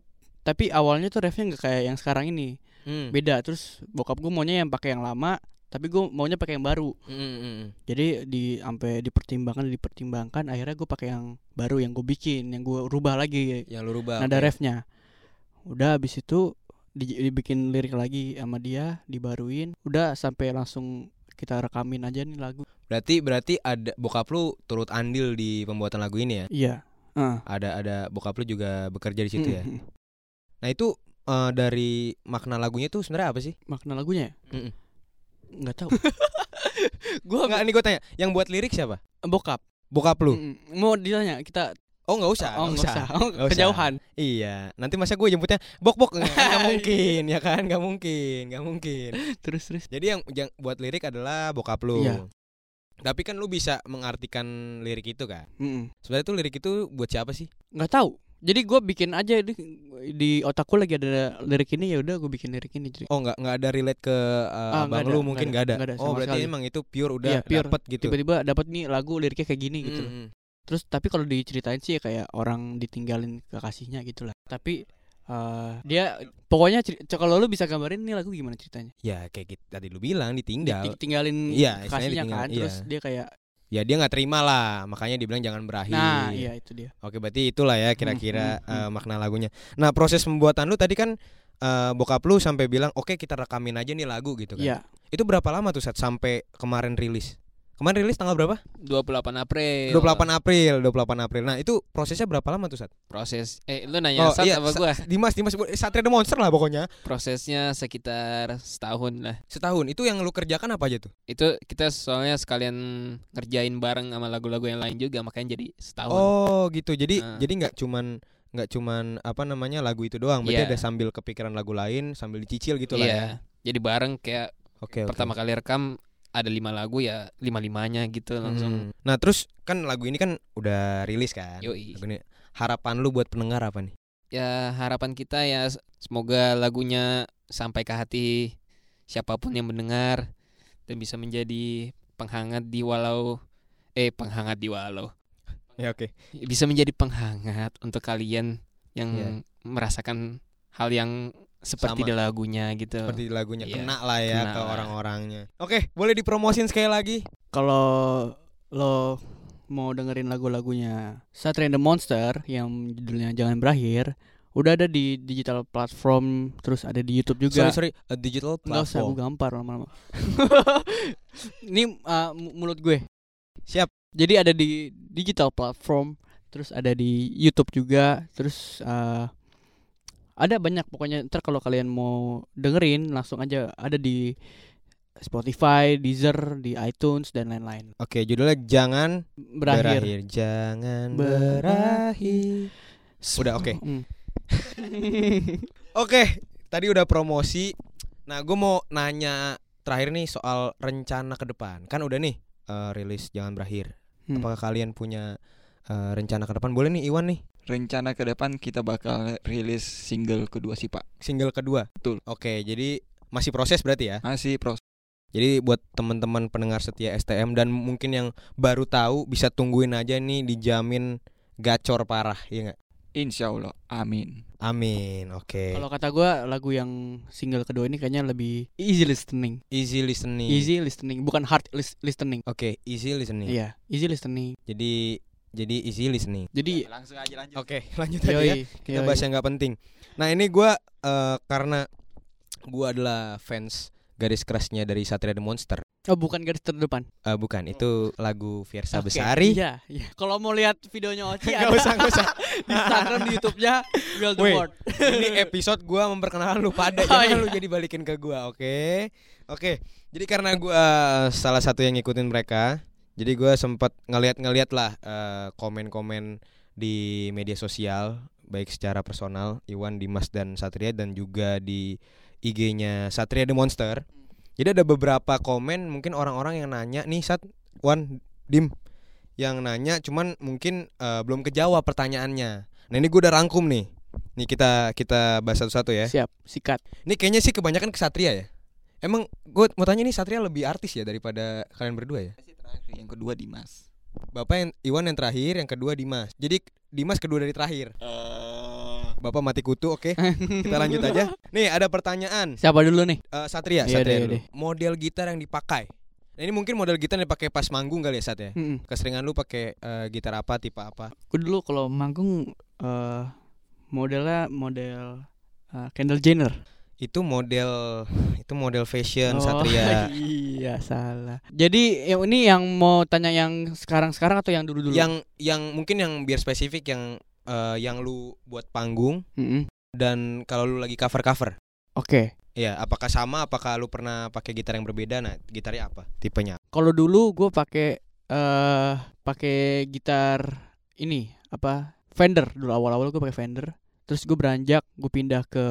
tapi awalnya tuh refnya nggak kayak yang sekarang ini. Hmm. Beda. Terus bokap gue maunya yang pakai yang lama, tapi gue maunya pakai yang baru. Hmm, hmm, hmm. Jadi di sampai dipertimbangkan dipertimbangkan akhirnya gue pakai yang baru yang gue bikin, yang gue rubah lagi Yang lu rubah. nada oke. refnya. Udah habis itu di- dibikin lirik lagi sama dia, dibaruin. Udah sampai langsung kita rekamin aja nih lagu. Berarti berarti ada bokap lu turut andil di pembuatan lagu ini ya? Iya. Heeh. Ada ada bokap lu juga bekerja di situ ya. Mm, mm. Nah itu eh, dari makna lagunya tuh sebenarnya apa sih? Makna lagunya ya? Mm-mm. Nggak tahu. *laughs* gue Enggak, ini gue tanya. Yang buat lirik siapa? bokap. Bokap lu. Mm, mm. Mau ditanya kita Oh nggak usah. oh nggak nggak usah. Oh, Nggak usah. kejauhan. Iya. Nanti masa gue jemputnya bok bok *laughs* nggak mungkin ya kan? Nggak mungkin, nggak mungkin. Terus terus. Jadi yang yang buat lirik adalah bokap lu. Iya. Tapi kan lu bisa mengartikan lirik itu kan. Mm, mm. Sebenarnya tuh lirik itu buat siapa sih? nggak tahu jadi gue bikin aja di, di otakku lagi ada lirik ini ya udah gue bikin lirik ini jadi Oh nggak nggak ada relate ke uh, Ah, nggak abang ada, lu nggak mungkin ada, nggak ada. nggak ada Oh berarti sekali. emang itu pure udah Iya, pure. dapet gitu. tiba-tiba dapat nih lagu liriknya kayak gini gitu Mm, mm. Terus tapi kalau diceritain sih ya kayak orang ditinggalin kekasihnya gitu lah tapi eh, dia pokoknya kalau lu bisa gambarin nih lagu gimana ceritanya Ya kayak gitu tadi lu bilang ditinggal. ditinggalin istilahnya kekasihnya ditinggal, kan terus iya. dia kayak Ya dia nggak terima lah, makanya dibilang jangan berakhir. nah iya itu dia Oke berarti itulah ya kira-kira Hmm, hmm, eh, makna lagunya. Nah proses pembuatan lu tadi kan eh, bokap lu sampai bilang oke kita rekamin aja nih lagu gitu kan. iya Itu berapa lama tuh saat sampai kemarin rilis? Kemarin rilis tanggal berapa? 28 April. 28 April, 28 April. Nah itu prosesnya berapa lama tuh saat? Proses eh lu nanya Sat iya, apa Sa- gua? Dimas, Dimas, Satria The Monster lah pokoknya. Prosesnya sekitar setahun lah. Setahun. Itu yang lu kerjakan apa aja tuh? Itu kita soalnya sekalian ngerjain bareng sama lagu-lagu yang lain juga makanya jadi setahun. Oh gitu. Jadi Nah. jadi nggak cuman nggak cuman apa namanya lagu itu doang. Berarti Iya. ada sambil kepikiran lagu lain, sambil dicicil gitu lah iya. ya. Jadi bareng kayak oke. pertama kali rekam ada lima lagu ya lima limanya gitu langsung. Hmm. Nah terus kan lagu ini kan udah rilis kan. Yoi. Lagu ini. Harapan lu buat pendengar apa nih? Ya harapan kita ya semoga lagunya sampai ke hati siapa pun yang mendengar dan bisa menjadi penghangat di walau eh penghangat di walau Ya oke. bisa menjadi penghangat untuk kalian yang Iya. merasakan hal yang seperti Sama. di lagunya gitu. Seperti lagunya Iya, kena lah ya kena ke lah. orang-orangnya. Oke, boleh dipromosin sekali lagi? kalau lo mau dengerin lagu-lagunya Satria and the Monster yang judulnya Jangan Berakhir udah ada di digital platform terus ada di YouTube juga Sorry sorry, a digital Nggak usah gue platform. gampar lama-lama *laughs* Ini uh, mu- mulut gue Siap. Jadi ada di digital platform Terus ada di Youtube juga Terus uh, Ada banyak pokoknya Ntar kalau kalian mau dengerin Langsung aja ada di Spotify, Deezer, di iTunes dan lain-lain Oke, judulnya jangan Berakhir, Jangan Berakhir. berakhir. Udah oke. Hmm. *laughs* Oke, tadi udah promosi. Nah, gue mau nanya terakhir nih soal rencana ke depan. Kan udah nih eh, rilis jangan berakhir. Hmm. Apakah kalian punya eh, rencana ke depan? Boleh nih Iwan nih, Rencana ke depan kita bakal rilis single kedua sih Pak. single kedua. Betul. Oke, jadi masih proses berarti ya. Masih proses. Jadi buat teman-teman pendengar setia STM dan mungkin yang baru tahu bisa tungguin aja nih dijamin gacor parah, ya nggak? Insya Allah. Amin. Amin. Oke. Kalau kata gue lagu yang single kedua ini kayaknya lebih easy listening Easy listening. Easy listening bukan hard lis- listening Oke, easy listening. Iya easy listening Jadi jadi easy listening. Jadi langsung aja lanjut. Oke, *laughs* lanjut aja ya. Kita yoi. bahas yang nggak penting. Nah, ini gua eh, karena gua adalah fans garis kerasnya dari Satria The Monster. Oh bukan garis terdepan Eh, bukan, itu lagu Fiersa Oke, Besari. Iya, iya. Kalau mau lihat videonya Oci *laughs* Nggak ada usah, nggak usah. *laughs* di Instagram di YouTube-nya Build the World. ini episode gua memperkenalkan lu pada Oh, jangan iya. lu jadi balikin ke gua, oke? Oke. Jadi karena gua salah satu yang ngikutin mereka, jadi gua sempat ngeliat-ngeliat lah eh, komen-komen di media sosial baik secara personal Iwan, Dimas dan Satria dan juga di IG-nya Satria The Monster. Jadi ada beberapa komen mungkin orang-orang yang nanya nih Sat, Wan, Dim, yang nanya cuman mungkin eh, belum kejawab pertanyaannya. Nah, ini gue udah rangkum nih. Nih kita kita bahas satu-satu ya. Siap, sikat. Ini kayaknya sih kebanyakan kesatria ya. Emang gue mau tanya nih Satria lebih artis ya daripada kalian berdua ya? Yang kedua Dimas. Bapak yang Iwan yang terakhir, yang kedua Dimas. Jadi Dimas kedua dari terakhir. Bapak mati kutu, oke. Kita lanjut aja. Nih ada pertanyaan. Siapa dulu nih? Eh, Satria, Iya Satria iya dulu. deh. Model gitar yang dipakai. Nah, ini mungkin model gitar yang dipakai pas manggung kali ya Sat ya. Mm-mm. Keseringan lu pakai eh, gitar apa, tipe apa? Gue dulu kalau manggung eh modelnya model eh, Kendall Jenner. Itu model itu model fashion Oh, Satria. *laughs* iya salah. Jadi yang ini yang mau tanya yang sekarang-sekarang atau yang dulu-dulu? yang yang mungkin yang biar spesifik yang eh, yang lu buat panggung Mm-mm. dan kalau lu lagi cover-cover. Oke. Iya, apakah sama? Apakah lu pernah pakai gitar yang berbeda? Nah, gitarnya apa? Tipenya? Kalau dulu gue pakai eh pakai gitar ini apa Fender dulu awal-awal gue pakai Fender. Terus gue beranjak gue pindah ke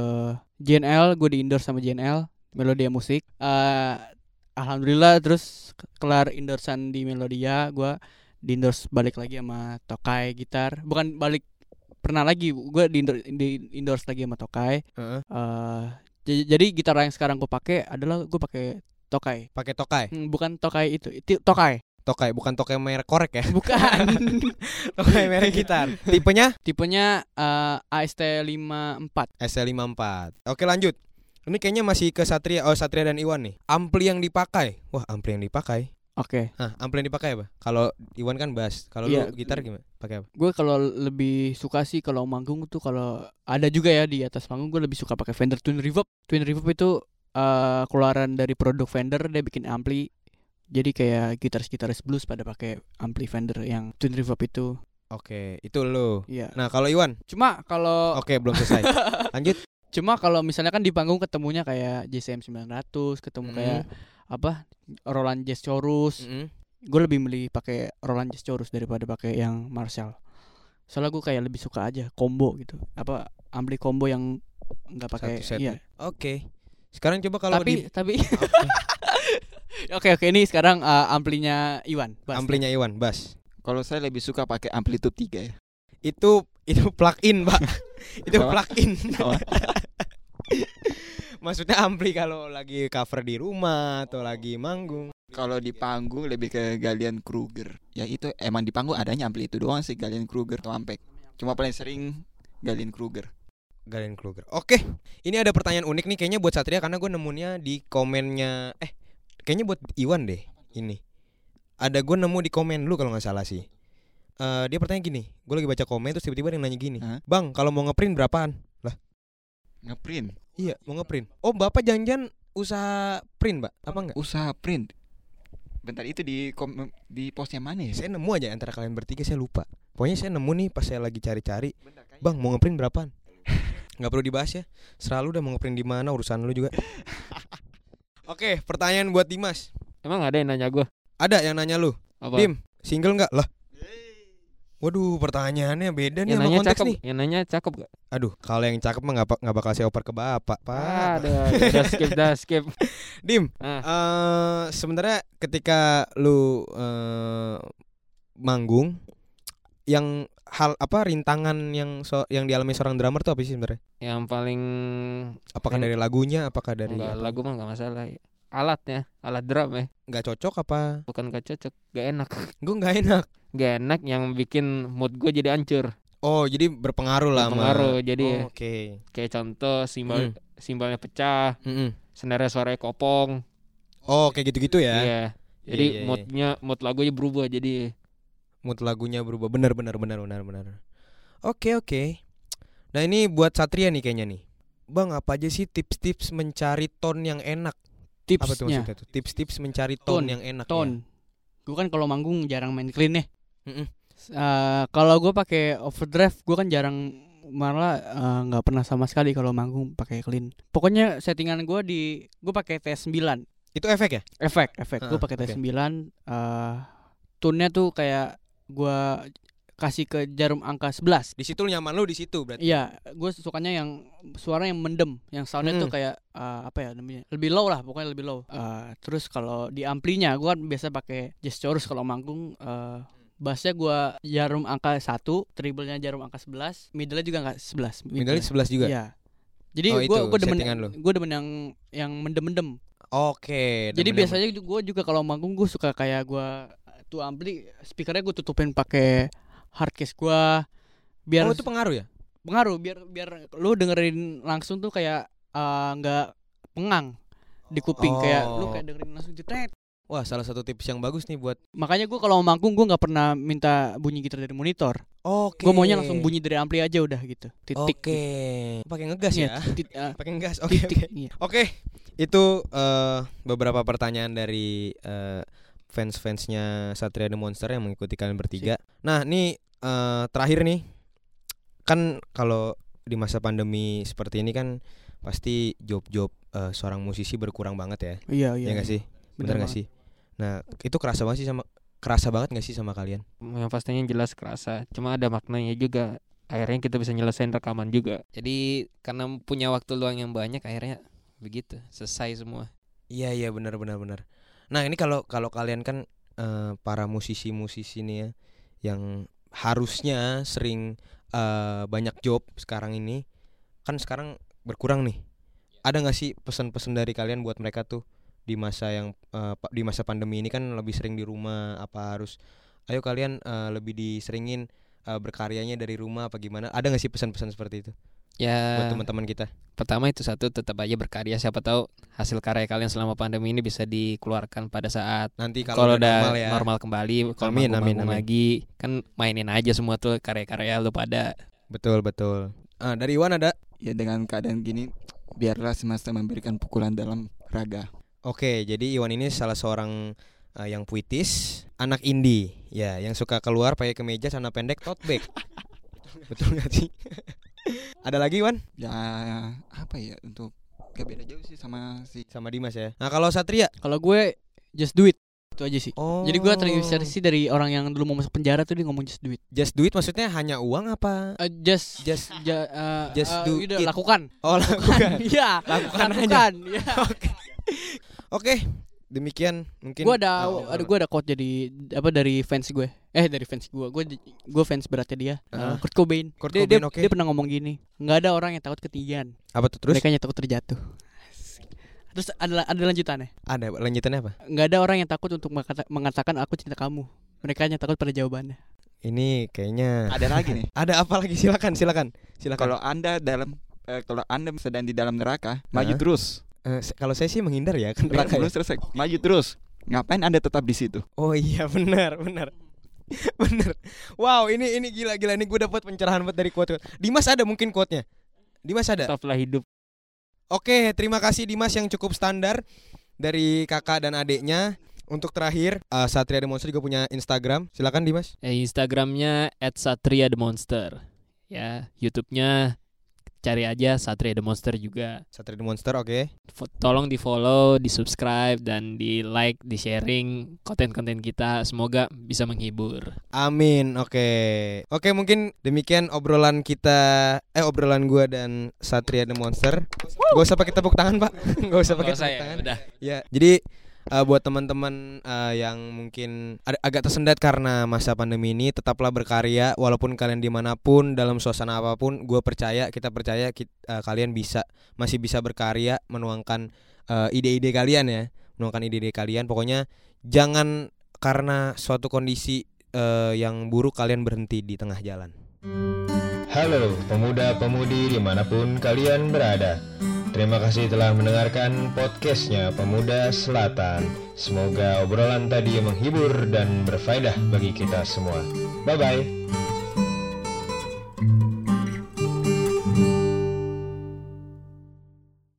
JNL, gue di endorse sama JNL, Melodia Musik. Eh alhamdulillah terus ke- kelar endorsean di Melodia, gue di endorse balik lagi sama Tokai gitar. Bukan balik pernah lagi gue di, endor- di endorse lagi sama Tokai. Heeh. Eh jadi, jadi gitar yang sekarang gue pakai adalah gue pakai Tokai. Pakai tokai. Hmm, bukan Tokai itu, itu Tokai. Tokai bukan tokai merek korek ya. Bukan. *laughs* tokai merek gitar. Tipenya Tipenya eh, AST 54. SL54. Oke, lanjut. Ini kayaknya masih ke Satria. Oh, Satria dan Iwan nih. Ampli yang dipakai. Wah, ampli yang dipakai. Oke. Hah, ampli yang dipakai apa? Kalau Iwan kan bass. Kalau Iya. lu gitar gimana? Pakai apa? Gue kalau lebih suka sih kalau manggung tuh kalau ada juga ya di atas manggung gue lebih suka pakai Fender Twin Reverb. Twin Reverb itu eh, keluaran dari produk Fender dia bikin ampli. Jadi kayak gitaris-gitaris blues pada pakai ampli Fender yang Twin Reverb itu. Oke, itu lu. Iya. Nah, kalau Iwan, Cuma kalau oke belum selesai. *laughs* Lanjut. cuma kalau misalnya kan di panggung ketemunya kayak JCM 900, ketemu Mm. kayak apa? Roland Jazz Chorus. Mm-mm. gue lebih milih pakai Roland Jazz Chorus daripada pakai yang Marshall. Soalnya gue kayak lebih suka aja combo gitu. Apa ampli combo yang nggak pakai iya. Oke. Sekarang coba kalau Tapi di tapi Oke. *laughs* oke oke ini sekarang uh, amplinya Iwan. Bas. amplinya Iwan, bass. Kalau saya lebih suka pakai amplitude 3 ya. Itu itu plug in, Pak. *laughs* itu Apa? plug in. Apa? *laughs* Maksudnya ampli kalau lagi cover di rumah atau lagi manggung. Kalau di panggung lebih ke Galian Kruger. Ya itu emang di panggung adanya ampli itu doang sih Galian Kruger atau Ampek. Cuma paling sering Galian Kruger. Galen Kruger. Oke, ini ada pertanyaan unik nih kayaknya buat Satria karena gue nemunya di komennya eh kayaknya buat Iwan deh ini. Ada gue nemu di komen lu kalau nggak salah sih. Eh dia pertanyaan gini, gue lagi baca komen terus tiba-tiba ada yang nanya gini, Hah? bang kalau mau ngeprint berapaan? Lah, Ngeprint. iya mau ngeprint. Oh bapak janjian usaha print, mbak? Apa enggak? Usaha print. Bentar itu di kom- di posnya mana ya? Saya nemu aja antara kalian bertiga saya lupa. Pokoknya saya nemu nih pas saya lagi cari-cari, bang mau ngeprint berapaan? *laughs* Nggak perlu dibahas ya. Selalu udah mau ngeprint di mana urusan lu juga. *laughs* Oke, pertanyaan buat Dimas. Emang ada yang nanya gue? Ada yang nanya lu, Apa? Dim, single nggak? Lah. Waduh, pertanyaannya beda nih yang sama nanya konteks cakep, nih. yang nanya cakep gak? Aduh, kalau yang cakep mah nggak nggak bakal saya oper ke bapak, Pak. Aduh, udah skip dah skip. *laughs* Dim, Ah. eh sebenarnya ketika lu eh, manggung yang hal apa rintangan yang so, yang dialami seorang drummer tuh apa sih sebenarnya? Yang paling Apakah dari lagunya, apakah dari enggak apa? lagu mah nggak masalah. Alatnya, alat drum ya, nggak cocok apa? bukan gak cocok, gak enak. *laughs* Gue nggak enak. Gak enak yang bikin mood gue jadi hancur. Oh, jadi berpengaruh lah sama- Pengaruh. Jadi Oh, Oke. kayak contoh simbol simbolnya pecah, Mm-mm. snare suaranya kopong. Oh, kayak gitu-gitu ya. Iya. Jadi Iya, iya, iya. moodnya mood lagunya berubah jadi mood lagunya berubah. Benar benar benar benar benar. Oke oke. Nah ini buat Satria nih kayaknya nih. Bang apa aja sih tips-tips mencari tone yang enak? Apa tuh maksudnya tuh? Tips-tips mencari tone, Tone, yang enak tone. Gue kan kalau manggung jarang main clean ya. Mm-mm. Eh, kalau gue pakai overdrive, gue kan jarang malah eh, nggak pernah sama sekali kalau manggung pakai clean. Pokoknya settingan gue di gue pakai T9 itu efek ya? Efek efek. Gue Heeh, pakai oke. T9 eh tune-nya tuh kayak gua kasih ke jarum angka 11 di situ nyaman lu di situ berarti Iya, gue sukanya yang suara yang mendem, yang soundnya tuh Mm. kayak eh, apa ya namanya, lebih low lah, pokoknya lebih low. Eh, terus kalau di amplinya, gue kan biasa pakai Jazz Chorus kalau manggung eh, bassnya gua jarum angka 1 treble-nya jarum angka 11 middle-nya juga angka 11 Middle 11 juga. Iya. Jadi Oh, gua itu gua demen gua demen yang yang mendem-mendem. Oke. Jadi demen- biasanya gue juga kalau manggung gue suka kayak gua tuh ampli speakernya gue tutupin pakai hardcase gua biar Oh, itu pengaruh ya? pengaruh biar biar lu dengerin langsung tuh kayak eh, nggak pengang di kuping kayak lu Oh. kayak dengerin langsung jetret. Wah, salah satu tips yang bagus nih buat Makanya gue kalau mau manggung gue nggak pernah minta bunyi gitar dari monitor. Oke. Gue maunya langsung bunyi dari ampli aja udah gitu. Titik. Oke. Pakai ngegas Iya, ya? eh, *laughs* Pakai ngegas. Oke, oke. titik. Iya. Oke, itu eh, beberapa pertanyaan dari fans-fansnya Satria The Monster yang mengikuti kalian bertiga. Nah, nih eh, terakhir nih, kan kalau di masa pandemi seperti ini kan pasti job-job eh, seorang musisi berkurang banget ya, Iya iya. ya nggak sih? Bener nggak banget. sih? Nah, itu kerasa banget sih sama kerasa banget nggak sih sama kalian? Yang pastinya jelas kerasa. Cuma ada maknanya juga. Akhirnya kita bisa nyelesain rekaman juga. Jadi karena punya waktu luang yang banyak akhirnya begitu selesai semua. Iya iya benar benar benar. Nah ini kalau kalau kalian kan eh, para musisi-musisi nih ya yang harusnya sering eh, banyak job sekarang ini kan sekarang berkurang nih. Ada nggak sih pesan-pesan dari kalian buat mereka tuh di masa yang pa- di masa pandemi ini kan lebih sering di rumah apa harus ayo kalian eh, lebih diseringin eh, berkaryanya dari rumah apa gimana? Ada nggak sih pesan-pesan seperti itu Ya buat teman-teman kita? pertama itu satu tetap aja berkarya siapa tahu hasil karya kalian selama pandemi ini bisa dikeluarkan pada saat Nanti kalau kalau udah normal normal, ya. kembali kalau Amin, amin, lagi kan mainin aja semua tuh karya-karya lu pada Betul betul. Ah, dari Iwan ada Ya dengan keadaan gini biarlah semesta memberikan pukulan dalam raga. Oke, jadi Iwan ini salah seorang uh, yang puitis, anak indie, ya, yang suka keluar pakai kemeja celana pendek tote bag. *laughs* Betul nggak sih? Ada lagi Iwan Ya apa ya untuk gak beda jauh sih sama si sama Dimas ya. Nah kalau Satria, Kalau gue just do it itu aja sih. oh, Jadi gue terinspirasi dari orang yang dulu mau masuk penjara tuh dia ngomong just do it. just do it maksudnya hanya uang apa? Eh, just Just ja, eh, just eh, do udah, it. lakukan. oh lakukan. *laughs* Iya, Lakukan aja. lakukan. *laughs* Iya. Oke, oke, demikian mungkin. Gue ada uh, ada gue ada quote jadi apa dari fans gue. Eh dari fans gue. Gue gue fans beratnya dia. Eh, Ah. Kurt Cobain. Kurt dia, dia, Cobain, oke. dia pernah ngomong gini. nggak ada orang yang takut ketinggian. apa tuh terus? Mereka yang takut terjatuh. Terus ada ada lanjutannya. Ada lanjutannya apa? nggak ada orang yang takut untuk mengata- mengatakan aku cinta kamu. Mereka hanya takut pada jawabannya. Ini kayaknya ada lagi nih. *laughs* ada apa lagi? Silakan, silakan, silakan. Kalau anda dalam eh, kalau anda sedang di dalam neraka, maju Hah? terus. Eh, se- kalau saya sih menghindar ya *laughs* kan neraka ya. belum selesai, maju terus. Ngapain anda tetap di situ? Oh iya *laughs* benar benar *laughs* benar. Wow ini ini gila gila ini gue dapat pencerahan buat dari quote. Dimas ada mungkin quote-nya. Dimas ada. stoplah hidup Oke terima kasih Dimas yang cukup standar dari kakak dan adiknya. Untuk terakhir eh, Satria The Monster juga punya Instagram. Silakan Dimas. eh, Instagramnya @satria_the_monster ya YouTube-nya cari aja Satria The Monster juga Satria The Monster oke. Fo- tolong di follow di subscribe dan di like di sharing konten-konten kita semoga bisa menghibur Amin. Oke. Oke mungkin demikian obrolan kita eh obrolan gua dan Satria The Monster. Gak usah pakai tepuk tangan pak. *laughs* Gak usah pakai tepuk ya, tangan. udah Ya, jadi eh, buat teman-teman eh, yang mungkin ada, agak tersendat karena masa pandemi ini, tetaplah berkarya walaupun kalian di mana pun dalam suasana apa pun. Gue percaya, kita percaya kit- eh, kalian bisa masih bisa berkarya, menuangkan ide-ide kalian ya, menuangkan ide-ide kalian. Pokoknya jangan karena suatu kondisi eh, yang buruk kalian berhenti di tengah jalan. Halo pemuda-pemudi di mana pun kalian berada Terima kasih telah mendengarkan podcastnya Pemuda Selatan. Semoga obrolan tadi menghibur dan berfaedah bagi kita semua. Bye-bye